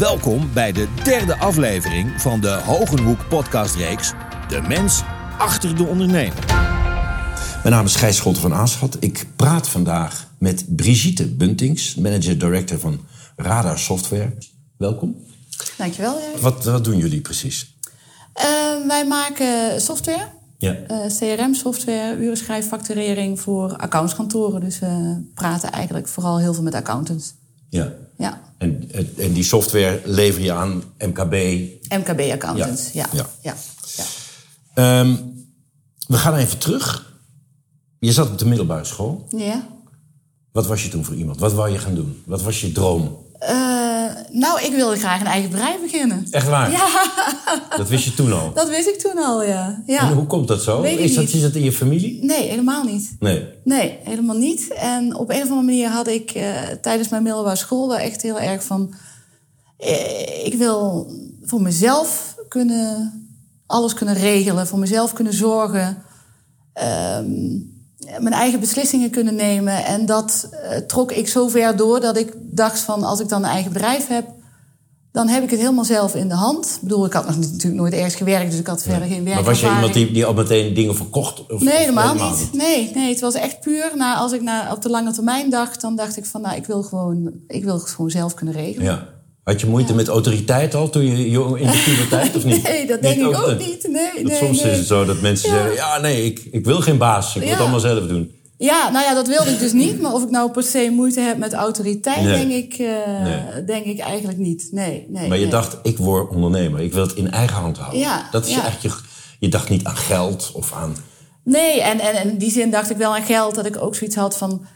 Welkom bij de derde aflevering van de Hogenhoek podcastreeks De Mens Achter de Ondernemer. Mijn naam is Gijs Scholten van Aarschot. Ik praat vandaag met Brigitte Buntings, manager-director van Radar Software. Welkom. Dankjewel. Wat, wat doen jullie precies? Uh, wij maken software. Ja. Uh, CRM-software, urenschrijffacturering voor accountskantoren. Dus we praten eigenlijk vooral heel veel met accountants. Ja. Ja. En, en die software lever je aan MKB? MKB-accountants, ja. Ja. ja. ja. Um, we gaan even terug. Je zat op de middelbare school. Ja. Wat was je toen voor iemand? Wat wou je gaan doen? Wat was je droom? Uh, nou, ik wilde graag een eigen bedrijf beginnen. Echt waar? Ja. Dat wist je toen al? Dat wist ik toen al, ja. ja. En hoe komt dat zo? Weet is, dat, niet. is dat in je familie? Nee, helemaal niet. Nee. Nee, helemaal niet. En op een of andere manier had ik uh, tijdens mijn middelbare school wel echt heel erg van... Uh, ik wil voor mezelf kunnen, alles kunnen regelen, voor mezelf kunnen zorgen... Um, mijn eigen beslissingen kunnen nemen. En dat uh, trok ik zo ver door dat ik dacht van als ik dan een eigen bedrijf heb, dan heb ik het helemaal zelf in de hand. Ik bedoel, ik had nog natuurlijk nooit ergens gewerkt, dus ik had verder geen werk. Maar was je iemand die, die al meteen dingen verkocht? Of, nee, helemaal, niet. niet. Nee, nee, het was echt puur. Nou, als ik naar, op de lange termijn dacht, dan dacht ik van nou, ik wil gewoon, ik wil het gewoon zelf kunnen regelen. Ja. Had je moeite ja. met autoriteit al toen je in de puberteit of niet? Nee, dat denk niet ik ook, ook niet. Nee, nee, soms nee. is het zo dat mensen ja. zeggen: ja, nee, ik, ik wil geen baas, ik wil het allemaal zelf doen. Ja, nou ja, dat wilde ik dus niet. Maar of ik nou per se moeite heb met autoriteit, Nee. denk, ik, uh, Nee. denk ik eigenlijk niet. Nee, nee. Maar je nee. dacht: ik word ondernemer, ik wil het in eigen hand houden. Ja, dat is ja. echt je, je dacht niet aan geld of aan. Nee, en, en, en in die zin dacht ik wel aan geld. Dat ik ook zoiets had van...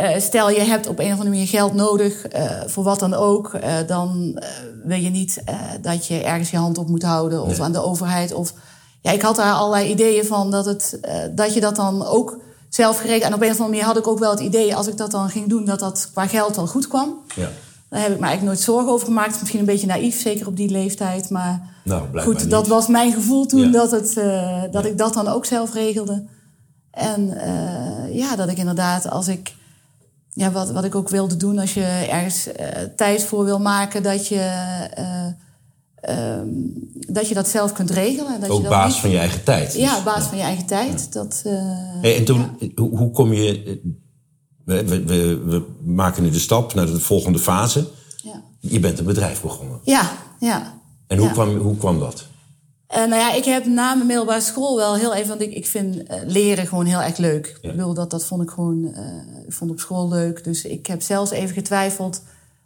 Uh, stel, je hebt op een of andere manier geld nodig, uh, voor wat dan ook. Uh, dan wil je niet dat je ergens je hand op moet houden. Of Nee. aan de overheid. Of, ja, ik had daar allerlei ideeën van dat, het, dat je dat dan ook zelf geregeld... En op een of andere manier had ik ook wel het idee... als ik dat dan ging doen, dat dat qua geld wel goed kwam. Ja. Daar heb ik me eigenlijk nooit zorgen over gemaakt. Misschien een beetje naïef, zeker op die leeftijd. Maar Nou, goed, dat was mijn gevoel toen Ja. dat, het, dat Ja. ik dat dan ook zelf regelde. En ja, dat ik inderdaad, als ik. Ja, wat, wat ik ook wilde doen, als je ergens uh, tijd voor wil maken, dat je. Um, dat je dat zelf kunt regelen. Dat Ook je dat baas niet... van je eigen tijd. Ja, baas van je eigen tijd. Dat, uh, Hey, en toen, hoe, hoe kom je. We, we, we, maken nu de stap naar de volgende fase. ja. Je bent een bedrijf begonnen. ja, ja. En hoe, Ja. kwam, hoe kwam dat? Uh, nou ja, ik heb na mijn middelbare school wel heel even... Want ik, ik vind uh, leren gewoon heel erg leuk. Ja. Ik bedoel, dat, dat vond ik gewoon... Uh, ik vond op school leuk. Dus ik heb zelfs even getwijfeld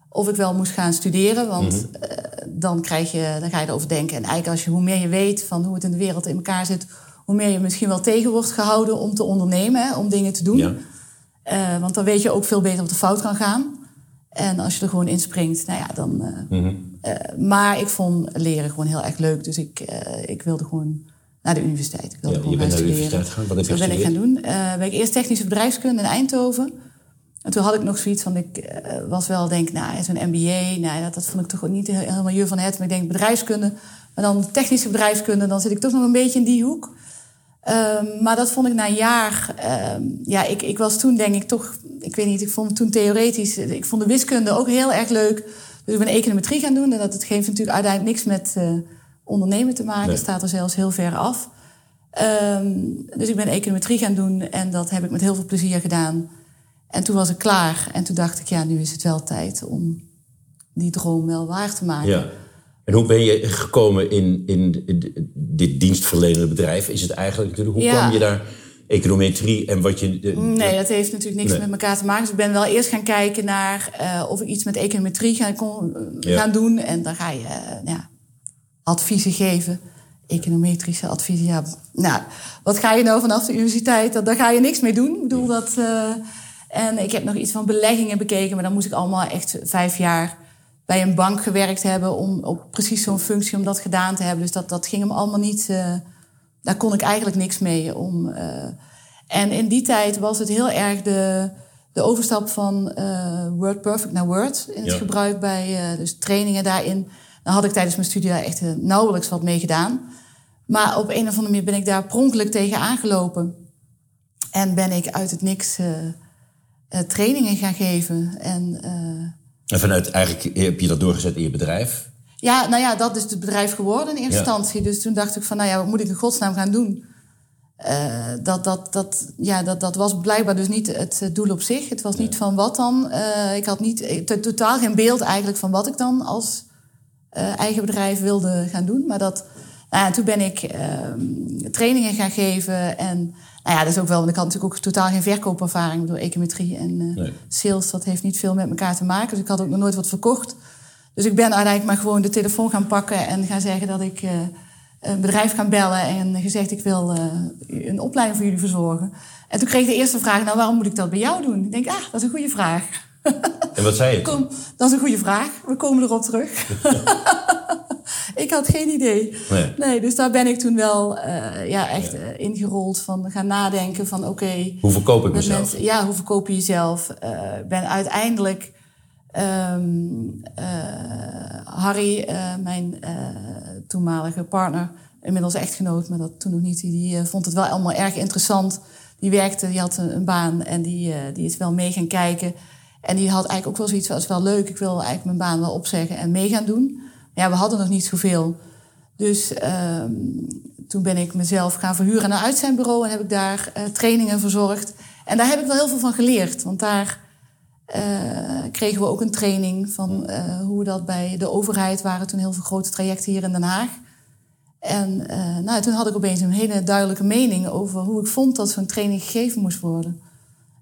of ik wel moest gaan studeren. Want Mhm. uh, dan, krijg je, dan ga je erover denken. En eigenlijk als je, hoe meer je weet van hoe het in de wereld in elkaar zit... hoe meer je misschien wel tegen wordt gehouden om te ondernemen. Hè, om dingen te doen. Ja. Want dan weet je ook veel beter wat er fout kan gaan. En als je er gewoon inspringt, nou ja, dan... Mhm. Uh, maar ik vond leren gewoon heel erg leuk. Dus ik, uh, ik wilde gewoon naar de universiteit. Ik wilde Ja, gewoon je bent naar de universiteit gegaan. Wat heb je Dat ben ik gaan doen. Uh, ben ik eerst technische bedrijfskunde in Eindhoven. En toen had ik nog zoiets van, ik was wel denk, nou, zo'n MBA, nou, dat, dat vond ik toch ook niet helemaal je van het. Maar ik denk bedrijfskunde, maar dan technische bedrijfskunde, dan zit ik toch nog een beetje in die hoek. Um, maar dat vond ik na een jaar, um, ja, ik, ik was toen denk ik toch, ik weet niet, ik vond het toen theoretisch, ik vond de wiskunde ook heel erg leuk. Dus ik ben econometrie gaan doen en dat het geeft natuurlijk uiteindelijk niks met uh, ondernemen te maken. Nee. Het staat er zelfs heel ver af. Um, dus ik ben econometrie gaan doen en dat heb ik met heel veel plezier gedaan. En toen was ik klaar en toen dacht ik, ja, nu is het wel tijd om die droom wel waar te maken. Ja. En hoe ben je gekomen in, in, dit dienstverlenende bedrijf? Is het eigenlijk natuurlijk, hoe Ja. kwam je daar econometrie en wat je... Nee, dat heeft natuurlijk niks Nee. met elkaar te maken. Dus ik ben wel eerst gaan kijken naar uh, of ik iets met econometrie ga, kon, uh, Ja. gaan doen. En dan ga je uh, ja, adviezen geven. Econometrische adviezen. Ja, nou, wat ga je nou vanaf de universiteit? Dat, daar ga je niks mee doen. Ik bedoel dat. En ik heb nog iets van beleggingen bekeken, maar dan moest ik allemaal echt vijf jaar bij een bank gewerkt hebben om op precies zo'n functie om dat gedaan te hebben. Dus dat, dat ging hem allemaal niet. Uh, daar kon ik eigenlijk niks mee om. Uh, en in die tijd was het heel erg de, de overstap van uh, Word Perfect naar Word in het Ja. gebruik bij uh, dus trainingen daarin. Dan had ik tijdens mijn studie daar echt nauwelijks wat mee gedaan. Maar op een of andere manier ben ik daar pronkelijk tegen aangelopen. En ben ik uit het niks uh, trainingen gaan geven. En uh, En vanuit eigenlijk heb je dat doorgezet in je bedrijf? Ja, nou ja, dat is het bedrijf geworden in eerste Ja. instantie. Dus toen dacht ik van, nou ja, wat moet ik in godsnaam gaan doen? Eh, dat, dat, dat, ja, dat, dat was blijkbaar dus niet het doel op zich. Het was niet van wat dan. Eh, ik had niet, eh, to- totaal geen beeld eigenlijk van wat ik dan als eigen bedrijf wilde gaan doen. Maar dat, nou ja, toen ben ik ehm, trainingen gaan geven. En nou ja, dat is ook wel, want ik had natuurlijk ook totaal geen verkoopervaring door econometrie en Nee. sales. Dat heeft niet veel met elkaar te maken. Dus ik had ook nog nooit wat verkocht. Dus ik ben uiteindelijk maar gewoon de telefoon gaan pakken en gaan zeggen dat ik eh, een bedrijf gaan bellen en gezegd ik wil eh, een opleiding voor jullie verzorgen. En toen kreeg ik de eerste vraag, nou waarom moet ik dat bij jou doen? Ik denk, ah, dat is een goede vraag. En wat zei je? Kom, dat is een goede vraag. We komen erop terug. ik had geen idee. Nee. dus daar ben ik toen wel eh, ja, echt ingerold van gaan nadenken van oké. Hoe verkoop ik mezelf? mensen- ja, hoe verkoop je jezelf? Eh, ben uiteindelijk eh, Harry, eh, mijn eh, toenmalige partner, inmiddels echtgenoot, maar dat toen nog niet, die vond het wel allemaal erg interessant. Die werkte, die had een, baan en die, die is wel mee gaan kijken. En die had eigenlijk ook wel zoiets van, wel leuk, ik wil eigenlijk mijn baan wel opzeggen en mee gaan doen. Maar ja, we hadden nog niet zoveel. Dus ehm, toen ben ik mezelf gaan verhuren aan een uitzendbureau en heb ik daar trainingen verzorgd. En daar heb ik wel heel veel van geleerd, want daar eh, kregen we ook een training van eh, hoe dat bij de overheid waren toen heel veel grote trajecten hier in Den Haag. En eh, nou, toen had ik opeens een hele duidelijke mening over hoe ik vond dat zo'n training gegeven moest worden.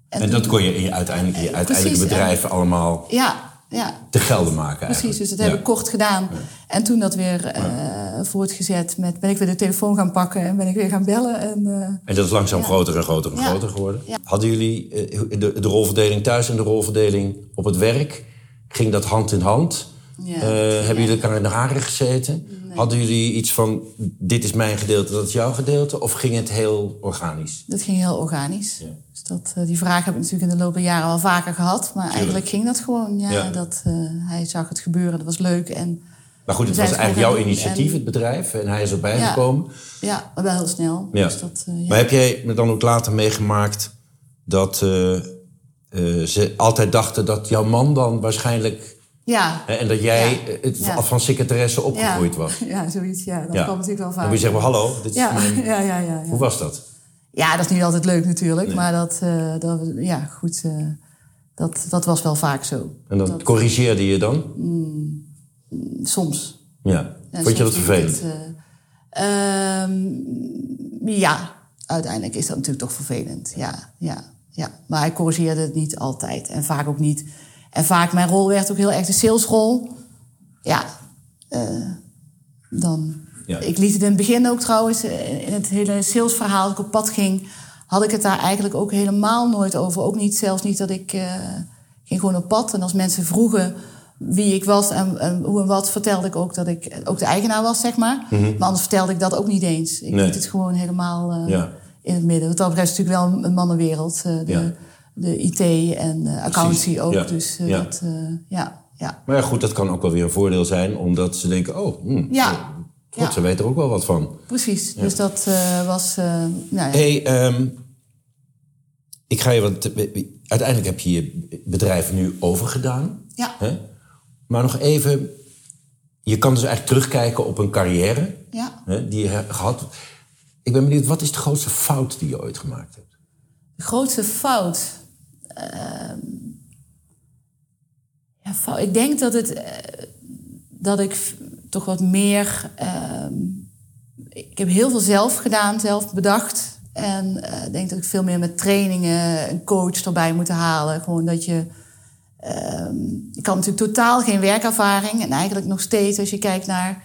En dat kon je in je uiteindelijk, in je uiteindelijke bedrijven allemaal Ja, ja, te gelden maken. Precies, eigenlijk. dus dat Ja. heb ik kort gedaan. En toen dat weer eh, voortgezet met... ben ik weer de telefoon gaan pakken en ben ik weer gaan bellen. En, eh, En dat is langzaam groter en groter en groter geworden. Hadden jullie eh, de, de rolverdeling thuis en de rolverdeling op het werk? Ging dat hand in hand? Ja. Eh, hebben jullie elkaar in de haren gezeten? Hadden jullie iets van, dit is mijn gedeelte, dat is jouw gedeelte? Of ging het heel organisch? dat ging heel organisch. Ja. Dus dat, eh, die vraag heb ik natuurlijk in de loop der jaren wel vaker gehad. Maar eigenlijk ging dat gewoon. Ja, Ja. Dat, eh, hij zag het gebeuren, dat was leuk. En Maar goed, het was eigenlijk jouw initiatief, het bedrijf. En hij is erbij gekomen. ja, maar wel heel snel. Ja. Dus dat, ja. Maar heb jij me dan ook later meegemaakt dat ze altijd dachten dat jouw man dan waarschijnlijk... ja. en dat jij Ja. eh, van secretaresse opgegroeid was. Ja, zoiets. Ja, dat kwam natuurlijk wel Dan vaak. moet je zeggen, hallo, dit is mijn... ja, ja, ja, ja. Hoe was dat? Ja, dat is niet altijd leuk natuurlijk. Maar dat, eh, dat ja, goed, eh, dat, dat was wel vaak zo. En dan Dat- corrigeerde je dan? Soms. Ja. Vond je dat vervelend? het, eh, ehm, ja, uiteindelijk is dat natuurlijk toch vervelend. Ja, ja, ja. Maar hij corrigeerde het niet altijd. En vaak ook niet. En vaak, mijn rol werd ook heel erg de salesrol. Ja, eh, dan... Ja. Ik liet het in het begin ook trouwens, eh, in het hele salesverhaal, dat ik op pad ging, had ik het daar eigenlijk ook helemaal nooit over. Ook niet, zelfs niet dat ik eh, ging gewoon op pad. En als mensen vroegen wie ik was en, en hoe en wat, vertelde ik ook dat ik ook de eigenaar was, zeg maar. Maar anders vertelde ik dat ook niet eens. Ik Mhm. Nee. liet het gewoon helemaal Ja. in het midden. Dat betreft is natuurlijk wel een mannenwereld. de, Ja. De IT en accountancy ook. Ja. Dus eh, Ja. dat, eh, ja, ja. Maar ja, goed, dat kan ook wel weer een voordeel zijn, omdat ze denken, oh, hm, Ja. God, ze weten er ook wel wat van. Precies. Dus dat eh, was, eh, nou ja. hey, ehm, ik ga je wat... Uiteindelijk heb je je bedrijf nu overgedaan. Ja. Hè? Maar nog even, je kan dus eigenlijk terugkijken op een carrière Ja. hè, die je hebt gehad. Ik ben benieuwd, wat is de grootste fout die je ooit gemaakt hebt? De grootste fout. Ehm, ja. Ik denk dat, het, eh, dat ik toch wat meer. ehm, ik heb heel veel zelf gedaan, zelf bedacht. En eh, ik denk dat ik veel meer met trainingen een coach erbij moet halen. Gewoon dat je. ehm, ik had natuurlijk totaal geen werkervaring. En eigenlijk nog steeds, als je kijkt naar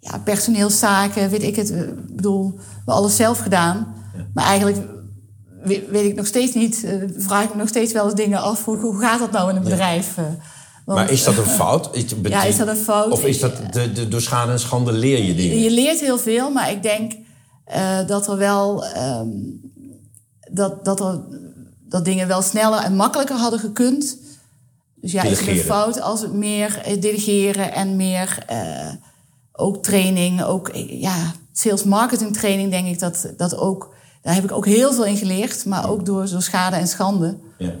ja, personeelszaken, weet ik het. eh, Ik bedoel, we hebben alles zelf gedaan. Maar eigenlijk we- weet ik nog steeds niet, eh, vraag ik me nog steeds wel eens dingen af. Hoe, hoe gaat dat nou in een bedrijf? eh? Want, maar is dat een fout? Ja, is dat een fout? Of is dat de, de, door schade en schande leer je dingen? Je leert heel veel, maar ik denk eh, dat er wel ehm, dat, dat, er, dat dingen wel sneller en makkelijker hadden gekund. Dus ja, is het een fout als het meer delegeren en meer ook training, ook ja, sales marketing training, denk ik dat dat ook. Daar heb ik ook heel veel in geleerd, maar ook door, door schade en schande. Ja.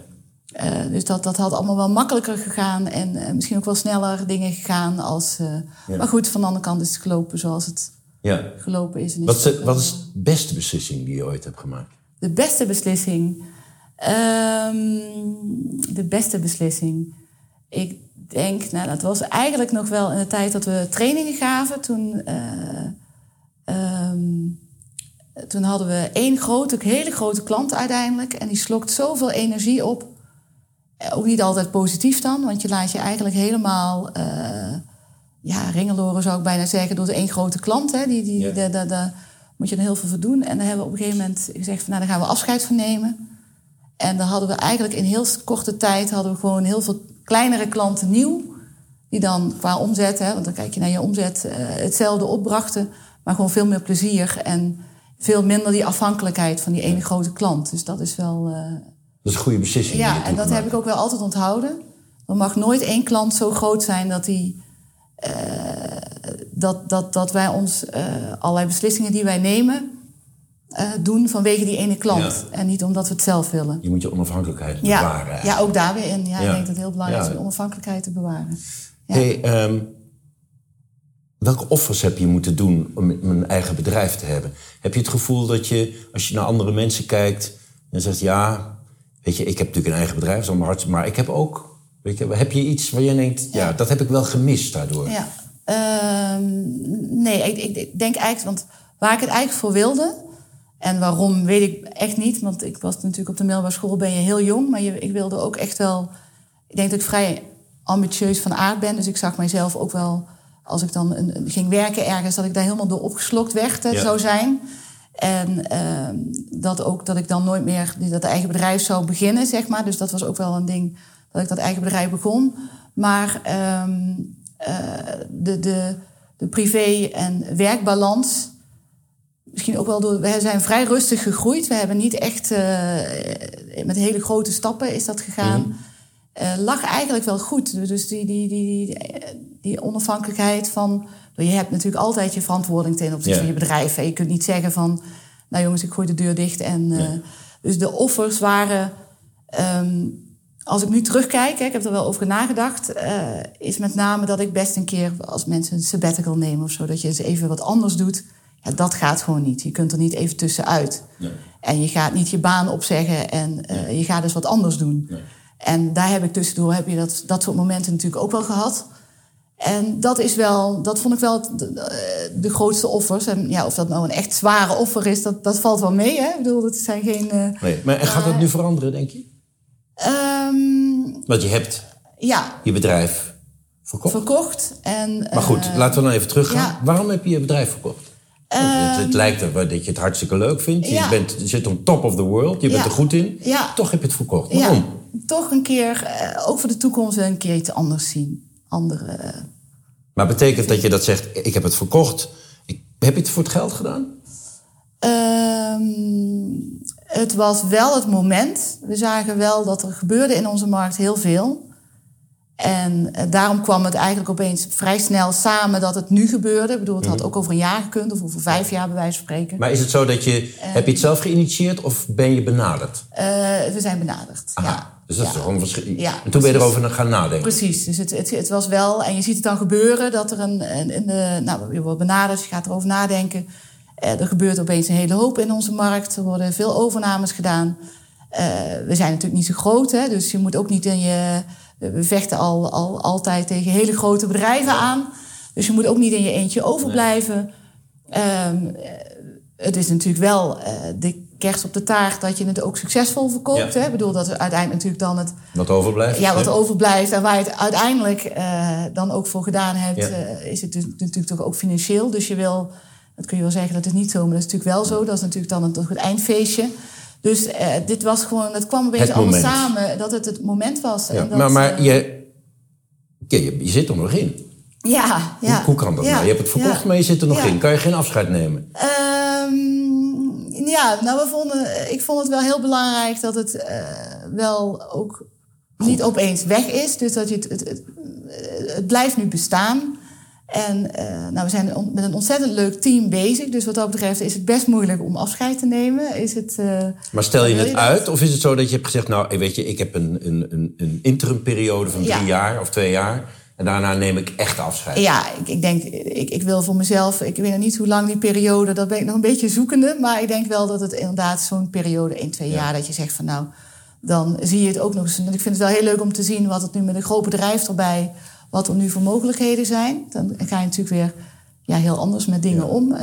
Eh, dus dat, dat had allemaal wel makkelijker gegaan en eh, misschien ook wel sneller dingen gegaan als. eh, Ja. Maar goed, van de andere kant is het gelopen zoals het Ja. gelopen is. En is Wat het wat is de beste beslissing die je ooit hebt gemaakt? De beste beslissing. Ehm, de beste beslissing. Ik denk, nou, dat was eigenlijk nog wel in de tijd dat we trainingen gaven. Toen, eh, ehm, toen hadden we één grote, hele grote klant uiteindelijk. En die slokt zoveel energie op. Eh, Ook niet altijd positief dan, want je laat je eigenlijk helemaal. eh, ja, ringeloren zou ik bijna zeggen, door de één grote klant. Hè, die, die, Ja. daar- moet je er heel veel voor doen. En daar hebben we op een gegeven moment gezegd van, nou, daar gaan we afscheid van nemen. En dan hadden we eigenlijk in heel korte tijd hadden we gewoon heel veel kleinere klanten nieuw. Die dan qua omzet, hè, want dan kijk je naar je omzet, eh, hetzelfde opbrachten. Maar gewoon veel meer plezier en veel minder die afhankelijkheid van die ene grote klant. Dus dat is wel. eh, Dat is een goede beslissing. ja, en dat gemaakt heb ik ook wel altijd onthouden. Er mag nooit één klant zo groot zijn dat die. eh, dat, dat, dat wij ons eh, allerlei beslissingen die wij nemen. doen vanwege die ene klant. Ja. En niet omdat we het zelf willen. Je moet je onafhankelijkheid Ja, bewaren. ja, ook daar weer in. Ja, Ja. Ik denk dat het heel belangrijk Ja. is om onafhankelijkheid te bewaren. Ja. Hey, ehm, welke offers heb je moeten doen om een eigen bedrijf te hebben? Heb je het gevoel dat je, als je naar andere mensen kijkt en zegt: Ja, weet je, ik heb natuurlijk een eigen bedrijf, hard, maar ik heb ook. Weet je, heb je iets waar je denkt: Ja, dat heb ik wel gemist daardoor? Ja. Ehm, nee, ik, ik, ik denk eigenlijk, want waar ik het eigenlijk voor wilde. En waarom weet ik echt niet. Want ik was natuurlijk op de middelbare school ben je heel jong. Maar je, ik wilde ook echt wel. Ik denk dat ik vrij ambitieus van aard ben. Dus ik zag mijzelf ook wel. Als ik dan een, ging werken ergens, dat ik daar helemaal door opgeslokt werd Ja. zou zijn. En ehm, dat ook dat ik dan nooit meer dat eigen bedrijf zou beginnen, zeg maar. Dus dat was ook wel een ding dat ik dat eigen bedrijf begon. Maar ehm, eh, de, de, de privé- en werkbalans. Misschien ook wel door. We zijn vrij rustig gegroeid. We hebben niet echt. eh, met hele grote stappen is dat gegaan. Eh, lag eigenlijk wel goed. Dus die, die, die, die, die onafhankelijkheid van. Je hebt natuurlijk altijd je verantwoording ten opzichte van je bedrijf. hè. Je kunt niet zeggen van. Nou jongens, ik gooi de deur dicht. En, eh, Dus de offers waren. ehm, als ik nu terugkijk, hè, ik heb er wel over nagedacht, eh, is met name dat ik best een keer als mensen een sabbatical nemen of zo, dat je eens even wat anders doet. Ja, dat gaat gewoon niet. Je kunt er niet even tussenuit. Nee. En je gaat niet je baan opzeggen en je gaat dus wat anders doen. Nee. En daar heb ik tussendoor heb je dat, dat soort momenten natuurlijk ook wel gehad. En dat is wel, dat vond ik wel de, de- de grootste offers. En ja, of dat nou een echt zware offer is, dat, dat valt wel mee. Hè? Ik bedoel, het zijn geen. eh, Nee, maar en gaat dat nu veranderen, denk je? ehm, Want je hebt ja, je bedrijf verkocht. verkocht. En, maar goed, eh, laten we dan even teruggaan. ja. Waarom heb je je bedrijf verkocht? Het, het lijkt er wel dat je het hartstikke leuk vindt. Je, ja. bent, je zit on top of the world. Je bent Ja. er goed in. Ja. Toch heb je het verkocht. Waarom? Toch een keer, eh, ook voor de toekomst, een keer iets anders zien. Andere. eh, Maar betekent dat je dat zegt, ik heb het verkocht. Ik, heb je het voor het geld gedaan? Ehm, het was wel het moment. We zagen wel dat er gebeurde in onze markt heel veel. En eh, daarom kwam het eigenlijk opeens vrij snel samen dat het nu gebeurde. Ik bedoel, het had ook over een jaar gekund of over vijf jaar bij wijze van spreken. Maar is het zo dat je, heb je het zelf geïnitieerd of ben je benaderd? We zijn benaderd. Aha, Ja. Dus dat Ja. is gewoon verschil. Ja, en toen ben je erover gaan nadenken. Precies, dus het, het, het was wel, en je ziet het dan gebeuren dat er een, een, een, eh, nou, je wordt benaderd, je gaat erover nadenken. Eh, er gebeurt opeens een hele hoop in onze markt, er worden veel overnames gedaan. Eh, we zijn natuurlijk niet zo groot, hè, dus je moet ook niet in je. We vechten al, al altijd tegen hele grote bedrijven aan. Dus je moet ook niet in je eentje overblijven. Ehm, eh, het is natuurlijk wel eh, de kerst op de taart dat je het ook succesvol verkoopt. Ja. Hè? Ik bedoel dat uiteindelijk natuurlijk dan het Wat overblijft. ja, wat overblijft en waar je het uiteindelijk eh, dan ook voor gedaan hebt, Ja. eh, is het dus natuurlijk toch ook financieel. Dus je wil, dat kun je wel zeggen, dat is niet zo, maar dat is natuurlijk wel zo. Dat is natuurlijk dan het, het eindfeestje. Dus eh, dit was gewoon, het kwam opeens Het allemaal samen dat het het moment was. Ja, En dat, maar maar je, je, je zit er nog in. ja, ja. Hoe, hoe kan dat ja, nou? Je hebt het verkocht, ja. maar je zit er nog in. Kan je geen afscheid nemen? Ja, nou, we vonden, ik vond het wel heel belangrijk dat het eh, wel ook niet opeens weg is. Dus dat je het, het, het, het blijft nu bestaan. En uh, nou, we zijn met een ontzettend leuk team bezig. Dus wat dat betreft is het best moeilijk om afscheid te nemen. Is het, uh, maar stel je het uit? Of is het zo dat je hebt gezegd... nou, weet je, ik heb een, een, een, een interimperiode van drie jaar of twee jaar... en daarna neem ik echt afscheid? Ja, ik, ik denk, ik, ik wil voor mezelf... ik weet nog niet hoe lang die periode... dat ben ik nog een beetje zoekende. Maar ik denk wel dat het inderdaad zo'n periode, één, twee jaar... dat je zegt van nou, dan zie je het ook nog eens... ik vind het wel heel leuk om te zien wat het nu met een groot bedrijf erbij wat er nu voor mogelijkheden zijn. Dan ga je natuurlijk weer ja, heel anders met dingen om. Uh,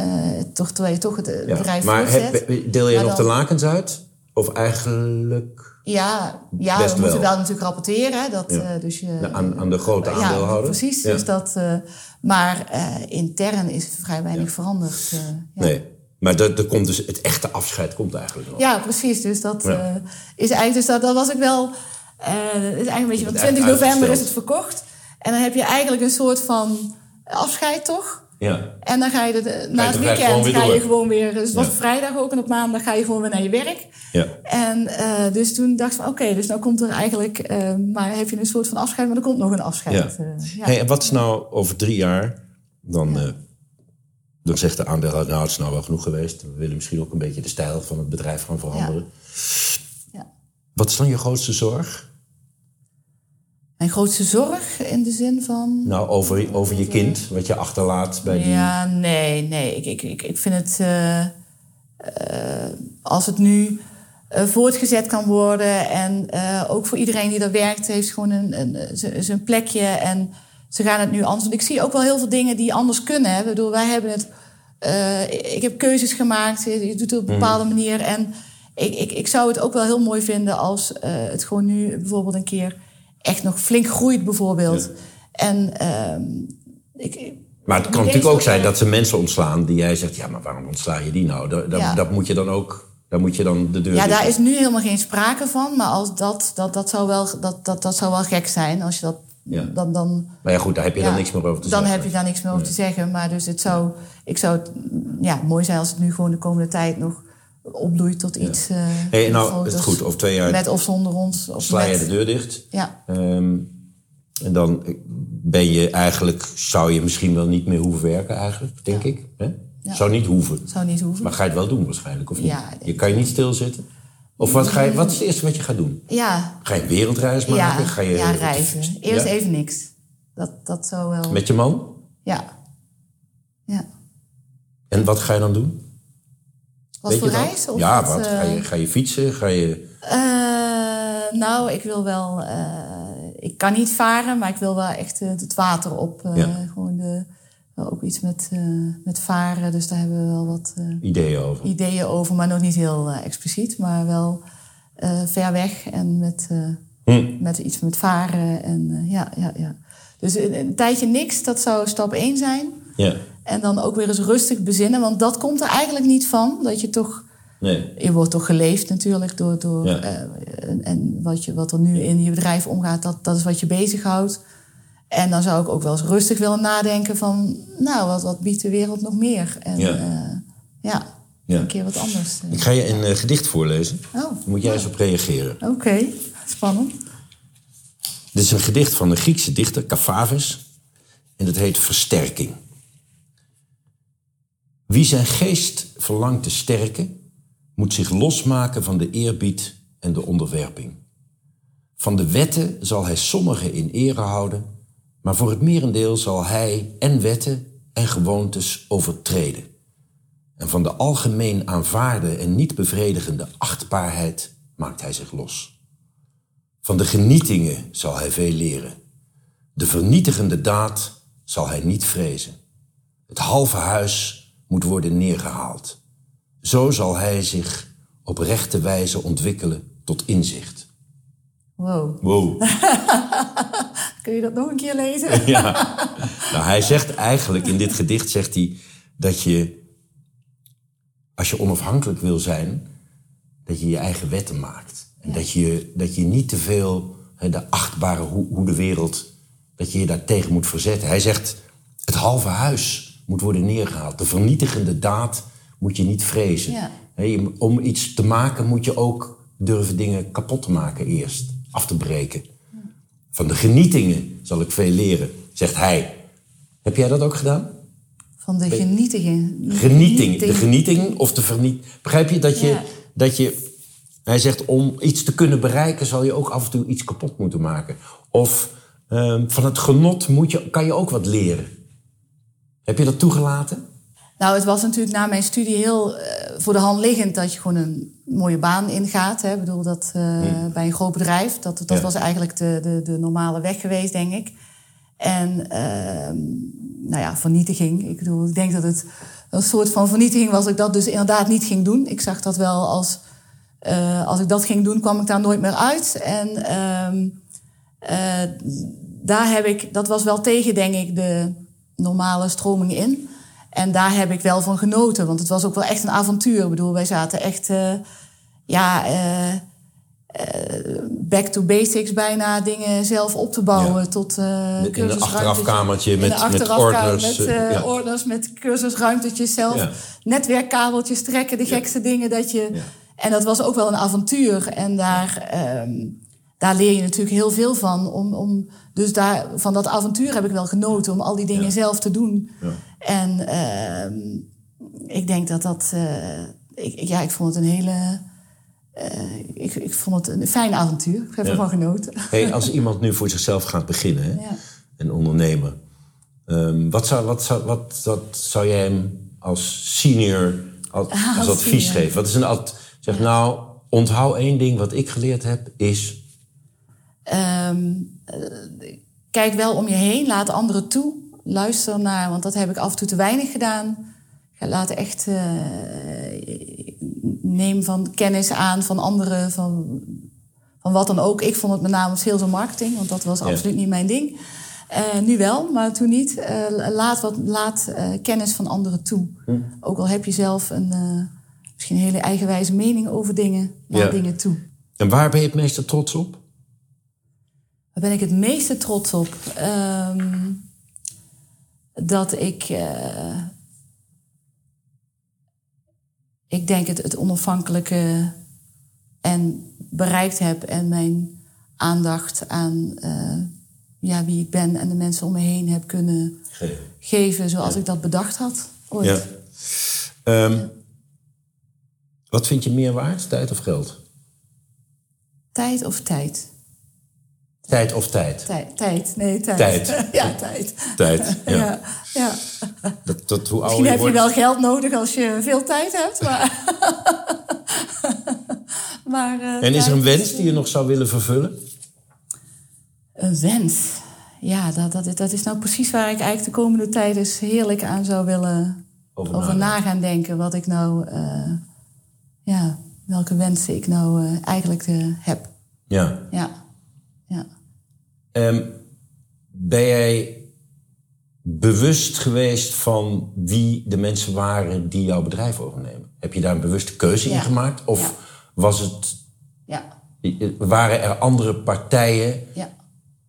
toch, terwijl je toch het ja. bedrijf Maar heb, deel je nog de lakens uit? Of eigenlijk... Ja, ja we moeten wel natuurlijk rapporteren. Dat, uh, dus je, aan, aan de grote aandeelhouder. Ja, precies. Dus dat, uh, maar intern is het vrij weinig veranderd. Nee. Maar er, komt dus het echte afscheid komt eigenlijk nog. Ja, precies. Dus dat is eigenlijk... Dus dat, dat was ik wel... is eigenlijk een beetje... Want 20 november is het verkocht. En dan heb je eigenlijk een soort van afscheid, toch? Ja. En dan ga je de, na het weekend ga je gewoon weer. Dus het was vrijdag ook en op maandag ga je gewoon weer naar je werk. Ja. En uh, dus toen dacht ik van oké, dus nou komt er eigenlijk. Uh, maar heb je een soort van afscheid, maar er komt nog een afscheid. Ja. Uh, ja. Hey, en wat is nou over drie jaar? Dan, dan zegt de aandeelhouder, nou het is nou wel genoeg geweest. We willen misschien ook een beetje de stijl van het bedrijf gaan veranderen. Ja. Wat is dan je grootste zorg? Mijn grootste zorg in de zin van. Nou, over, over je kind, wat je achterlaat bij die. Ja, nee, nee. Ik, ik, ik, ik vind het. Uh, uh, als het nu uh, voortgezet kan worden. En ook voor iedereen die daar werkt, heeft gewoon een, een, zijn plekje. En ze gaan het nu anders. Want ik zie ook wel heel veel dingen die anders kunnen. Hè. bedoel, wij hebben het. ik heb keuzes gemaakt. Je doet het op een bepaalde mhm. manier. En ik, ik, ik zou het ook wel heel mooi vinden als het gewoon nu bijvoorbeeld een keer echt nog flink groeit, bijvoorbeeld. En uh, ik. Maar het kan natuurlijk ook zijn dat ze mensen ontslaan die jij zegt: ja, maar waarom ontsla je die nou? Dat, dat, dat moet je dan ook. Daar moet je dan de deur. Ja, daar is nu helemaal geen sprake van. Maar als dat, dat, dat, zou, wel, dat, dat, dat zou wel gek zijn als je dat. Ja. Dan, dan, maar ja, goed, daar heb je dan niks meer over te dan zeggen. Dan heb je daar niks meer over te zeggen. Maar dus het zou, ik zou het ja, mooi zijn als het nu gewoon de komende tijd nog opbloeit tot iets. Uh, hey, nou, het goed, over twee jaar. Met of zonder ons. Of sla je de deur dicht. Ja. Um, en dan ben je eigenlijk, zou je misschien wel niet meer hoeven werken, eigenlijk, denk ik. Hè? Ja. Zou niet hoeven. Zou niet hoeven. Maar ga je het wel doen waarschijnlijk, of niet? Ja, je kan je niet stilzitten. Of wat, ga je, wat is het eerste wat je gaat doen? Ja. Ga je een wereldreis maken? Ja, ga je, ja reizen. Eerst even niks. Dat, dat zou wel... Met je man? Ja. Ja. En wat ga je dan doen? Wat voor reis? Of ja, wat? Ga, je, ga je fietsen? Ga je... Uh, nou, ik wil wel... Uh, ik kan niet varen, maar ik wil wel echt uh, het water op. Ja. Gewoon de, ook iets met, met varen, dus daar hebben we wel wat... ideeën over. Ideeën over, maar nog niet heel expliciet. Maar wel ver weg en met, hm. met iets met varen. En, ja, ja, ja. Dus een, een tijdje niks, dat zou stap 1 zijn. Ja. En dan ook weer eens rustig bezinnen. Want dat komt er eigenlijk niet van. Dat je toch. Nee. Je wordt toch geleefd natuurlijk door. door ja. uh, en wat, je, wat er nu in je bedrijf omgaat, dat, dat is wat je bezighoudt. En dan zou ik ook wel eens rustig willen nadenken van. Nou, wat, wat biedt de wereld nog meer? En ja. Uh, ja. Ja. Een keer wat anders. Ik ga je een uh, gedicht voorlezen. Oh, Daar moet jij eens op reageren. Oké, okay. spannend. Dit is een gedicht van de Griekse dichter Caffavis. En dat heet Versterking. Wie zijn geest verlangt te sterken, moet zich losmaken van de eerbied en de onderwerping. Van de wetten zal hij sommigen in ere houden, maar voor het merendeel zal hij en wetten en gewoontes overtreden. En van de algemeen aanvaarde en niet bevredigende achtbaarheid maakt hij zich los. Van de genietingen zal hij veel leren. De vernietigende daad zal hij niet vrezen. Het halve huis moet worden neergehaald. Zo zal hij zich op rechte wijze ontwikkelen tot inzicht. Wow. Wow. Kun je dat nog een keer lezen? ja. Nou, hij zegt eigenlijk, in dit gedicht zegt hij dat je, als je onafhankelijk wil zijn, dat je je eigen wetten maakt. En dat, je, dat je niet te veel de achtbare hoe, hoe de wereld, dat je je daar tegen moet verzetten. Hij zegt, het halve huis moet worden neergehaald. De vernietigende daad moet je niet vrezen. Ja. om iets te maken moet je ook durven dingen kapot te maken eerst, af te breken. Van de genietingen zal ik veel leren, zegt hij. Heb jij dat ook gedaan? Van de genietiging. Genieting. De genieting of de verniet. Begrijp je dat je, Ja. dat je. Hij zegt om iets te kunnen bereiken zal je ook af en toe iets kapot moeten maken. Of ehm, van het genot moet je, kan je ook wat leren. Heb je dat toegelaten? Nou, het was natuurlijk na mijn studie heel eh, voor de hand liggend dat je gewoon een mooie baan ingaat. Hè. Ik bedoel, dat eh, bij een groot bedrijf, dat, dat Hmm. Ja. was eigenlijk de, de, de normale weg geweest, denk ik. En ehm, nou ja, vernietiging. Ik bedoel, ik denk dat het een soort van vernietiging was dat ik dat dus inderdaad niet ging doen. Ik zag dat wel als, eh, als ik dat ging doen, kwam ik daar nooit meer uit. En ehm, eh, daar heb ik, dat was wel tegen, denk ik, de normale stroming in. En daar heb ik wel van genoten, want het was ook wel echt een avontuur. Ik bedoel, wij zaten echt, eh, ja, eh, eh, back to basics bijna dingen zelf op te bouwen. Ja. Tot In een achterafkamertje met, met ordners. Met, eh, ja. ordners, met cursusruimtetjes zelf. Ja. Netwerkkabeltjes trekken, de gekste dingen dat je... En dat was ook wel een avontuur. En daar, ehm, daar leer je natuurlijk heel veel van. Om, om, dus daar, van dat avontuur heb ik wel genoten. Om al die dingen Ja. zelf te doen. Ja. En ehm, ik denk dat dat... eh, ik, ja, ik vond het een hele... eh, ik, ik vond het een fijn avontuur. Ik heb Ja. ervan genoten. Hey, als iemand nu voor zichzelf gaat beginnen, hè, Ja. een ondernemer, ehm, wat, zou, wat, zou, wat, wat zou jij hem als senior als, Ah, als als advies senior. geven? Wat is een ad, zeg nou, onthoud één ding wat ik geleerd heb, is. Ehm, eh, kijk wel om je heen, laat anderen toe. Luister naar, want dat heb ik af en toe te weinig gedaan. Ga- Laat echt, eh, neem van kennis aan van anderen, van, van wat dan ook. Ik vond het met name sales en marketing, want dat was Ja. absoluut niet mijn ding. Eh, nu wel, maar toen niet. Laat wat, laat kennis van anderen toe. Hm. Ook al heb je zelf een, misschien een hele eigenwijze mening over dingen, laat Ja. dingen toe. En waar ben je het meeste trots op? Waar ben ik het meeste trots op? Ehm, dat ik. eh, ik denk het, het onafhankelijke en bereikt heb en mijn aandacht aan eh, ja, wie ik ben en de mensen om me heen heb kunnen geven zoals ik dat bedacht had. Ooit. Ja. Ehm, wat vind je meer waard, tijd of geld? Tijd of tijd? Tijd of tijd? Tijd, tijd. nee, tijd. Tijd. ja, tijd. Tijd, ja. Ja, ja. Dat, dat, hoe ouder Misschien je heb je wel geld nodig als je veel tijd hebt, maar... maar eh, En is er een wens die je nog zou willen vervullen? Een wens? Ja, dat, dat, dat is nou precies waar ik eigenlijk de komende tijd eens heerlijk aan zou willen Over over na gaan denken. Wat ik nou... eh, ja, welke wensen ik nou eh, eigenlijk eh, heb. Ja. Ja, ja. Ehm, ben jij bewust geweest van wie de mensen waren die jouw bedrijf overnemen? Heb je daar een bewuste keuze in gemaakt? Of Ja. was het, Ja, waren er andere partijen? ja.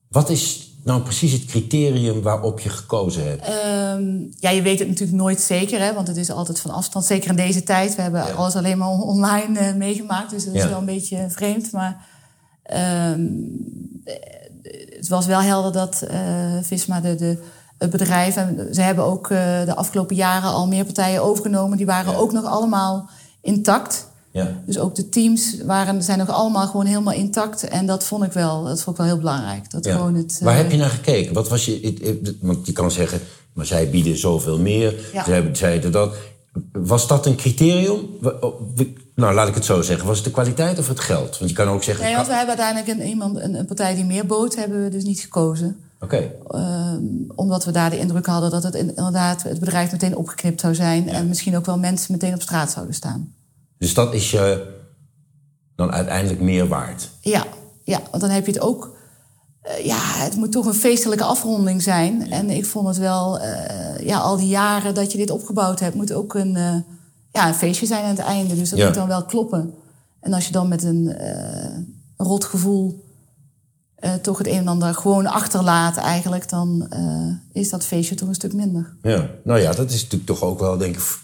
Wat is nou precies het criterium waarop je gekozen hebt? Ehm, ja, je weet het natuurlijk nooit zeker, hè, want het is altijd van afstand. Zeker in deze tijd. We hebben Ja. alles alleen maar on- online eh, meegemaakt, dus dat is wel een beetje vreemd. Maar ehm, eh, het was wel helder dat eh, Visma, de, de, het bedrijf, en ze hebben ook eh, de afgelopen jaren al meer partijen overgenomen. Die waren Ja. ook nog allemaal intact. Ja. Dus ook de teams waren, zijn nog allemaal gewoon helemaal intact. En dat vond ik wel, dat vond ik wel heel belangrijk. Dat Ja. gewoon het, Waar eh, heb je naar gekeken? Wat was je, want je kan zeggen, maar zij bieden zoveel meer. Zij zeiden dat. Was dat een criterium? Nou, laat ik het zo zeggen. Was het de kwaliteit of het geld? Want je kan ook zeggen... Nee, want we hebben uiteindelijk een, iemand, een, een partij die meer bood, hebben we dus niet gekozen. Oké, Ehm, omdat we daar de indruk hadden dat het inderdaad het bedrijf meteen opgeknipt zou zijn. En misschien ook wel mensen meteen op straat zouden staan. dus dat is je dan uiteindelijk meer waard. Ja, ja want dan heb je het ook. eh, ja, het moet toch een feestelijke afronding zijn. En ik vond het wel, eh, ja, al die jaren dat je dit opgebouwd hebt, moet ook een, eh, ja, een feestje zijn aan het einde. Dus dat Ja. moet dan wel kloppen. En als je dan met een eh, rot gevoel eh, toch het een en ander gewoon achterlaat, eigenlijk, dan eh, is dat feestje toch een stuk minder. Ja, nou ja, dat is natuurlijk toch ook wel, denk ik,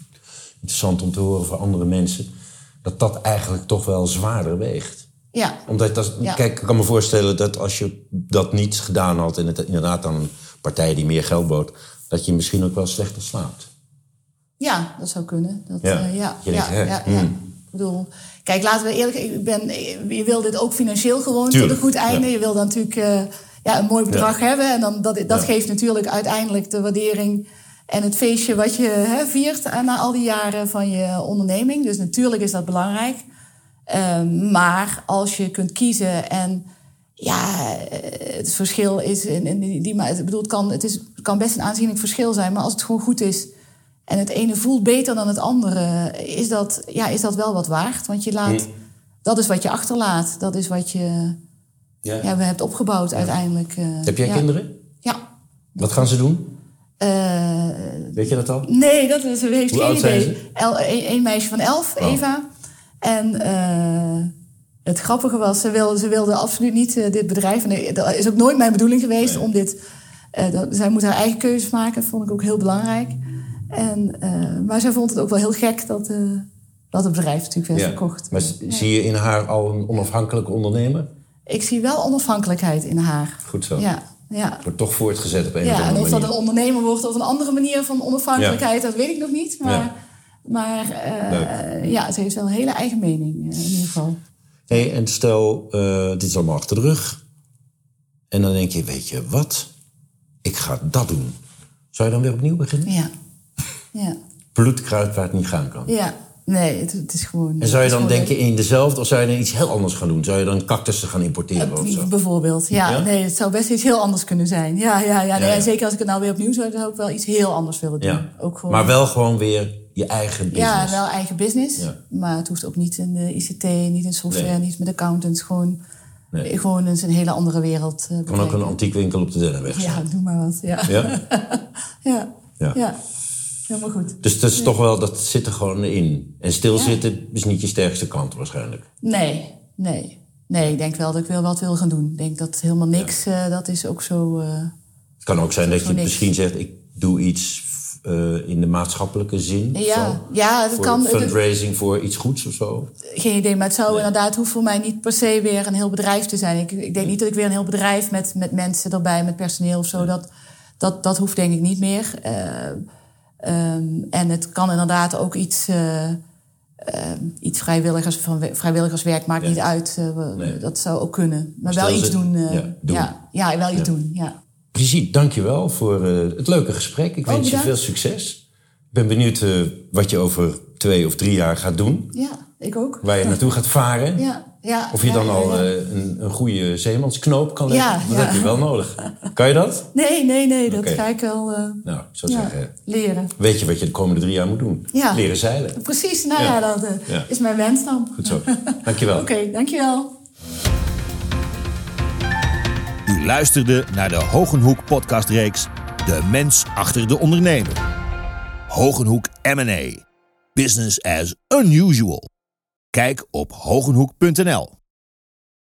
interessant om te horen voor andere mensen. Dat dat eigenlijk toch wel zwaarder weegt. Ja, Omdat dat, Ja. kijk, ik kan me voorstellen dat als je dat niet gedaan had en het inderdaad aan een partij die meer geld bood, dat je misschien ook wel slechter slaapt. Ja, dat zou kunnen. Dat, Ja. eh, ja, ja, hmm. Ik bedoel, kijk, laten we eerlijk ik ben, Je wil dit ook financieel gewoon Tuurlijk, tot een goed einde. Je wil dan natuurlijk eh, ja, een mooi bedrag hebben. En dan, dat dat geeft natuurlijk uiteindelijk de waardering en het feestje wat je hè, viert na al die jaren van je onderneming. Dus natuurlijk is dat belangrijk. Ehm, maar als je kunt kiezen en ja, eh, het verschil is. In, in die, die, ik bedoel, het kan, het, is, het kan best een aanzienlijk verschil zijn. Maar als het gewoon goed is en het ene voelt beter dan het andere, is dat, ja, is dat wel wat waard. Want je laat, dat is wat je achterlaat. Dat is wat je Ja. ja, we hebt opgebouwd uiteindelijk. eh, Heb jij ja. kinderen? Ja. Wat gaan ze doen? Eh, Weet je dat al? Nee, dat is, heeft Hoe geen oud zijn idee. El, een, een meisje van elf, Oh. Eva. En eh, het grappige was, ze wilde, ze wilde absoluut niet dit bedrijf. En dat is ook nooit mijn bedoeling geweest om dit. dat, zij moet haar eigen keuzes maken, vond ik ook heel belangrijk. En, eh, maar zij vond het ook wel heel gek dat, eh, dat het bedrijf natuurlijk werd verkocht. Maar zie je in haar al een onafhankelijke ondernemer? Ik zie wel onafhankelijkheid in haar. Goed zo. Ja, ja. Wordt toch voortgezet op een of Ja, en andere of dat manier. een ondernemer wordt of een andere manier van onafhankelijkheid, dat weet ik nog niet. Maar, Ja. maar eh, ja, ze heeft wel een hele eigen mening in ieder geval. Hey, en stel, dit is allemaal achter de rug. En dan denk je, weet je wat? Ik ga dat doen. Zou je dan weer opnieuw beginnen? Ja, ja, Bloed kruidt waar het niet gaan kan. ja. Nee, het, het is gewoon... En zou je dan denken in dezelfde, of zou je dan iets heel anders gaan doen? Zou je dan cactussen gaan importeren of zo? Bijvoorbeeld, ja, Ja? Nee, het zou best iets heel anders kunnen zijn. Ja, ja, ja, nee, Ja, ja. Zeker als ik het nou weer opnieuw zou, zou ik wel iets heel anders willen doen. Ja. Ook gewoon, Maar wel gewoon weer je eigen business. Ja, wel eigen business. Ja. Maar het hoeft ook niet in de ICT, niet in software, Nee. niet met accountants. Gewoon, Nee. gewoon eens een hele andere wereld. eh, kan ook een antiekwinkel op de Dennenweg zijn. Ja, doe maar wat. Ja. Ja? Ja. Ja. ja. Helemaal goed. Dus dat is toch wel, dat zit er gewoon in. En stilzitten is niet je sterkste kant waarschijnlijk. Nee, nee. Nee, ik denk wel dat ik wel wat wil gaan doen. Ik denk dat helemaal niks, eh, dat is ook zo... eh, Het kan ook zijn dat je niks. misschien zegt, ik doe iets eh, in de maatschappelijke zin. Ja, zo. ja, dat voor kan- Fundraising voor iets goeds of zo. geen idee, maar het zou inderdaad hoeft voor mij niet per se weer een heel bedrijf te zijn. Ik, ik denk niet dat ik weer een heel bedrijf met, met mensen erbij, met personeel of zo. Dat, dat, dat hoeft denk ik niet meer. Ehm, en het kan inderdaad ook iets, eh, ehm, iets vrijwilligers, van vrijwilligerswerk maakt Ja. niet uit. eh, Nee. Dat zou ook kunnen. Maar Stel wel iets doen. ja, doen. Ja, ja, wel iets doen. Ja. Brigitte, dankjewel voor het leuke gesprek. Ik Oh, wens je veel succes. Ik ben benieuwd wat je over twee of drie jaar gaat doen. ja, ik ook. Waar je naartoe gaat varen. Ja, ja, Of je ja, dan al ja. eh, een, een goede zeemansknoop kan leggen. Ja, dat ja. heb je wel nodig. Kan je dat? Nee, nee, nee, dat ga ik wel eh, Nou, ik zou ja, zeggen, leren. weet je wat je de komende drie jaar moet doen? Ja. Leren zeilen. Precies, nou Ja. ja, dat eh, Ja. is mijn wens dan. Goed zo. Dankjewel. Oké, dankjewel. U luisterde naar de Hogenhoek podcastreeks De Mens Achter de Ondernemer. Hogenhoek M&A. Business as unusual. Kijk op hogenhoek.nl.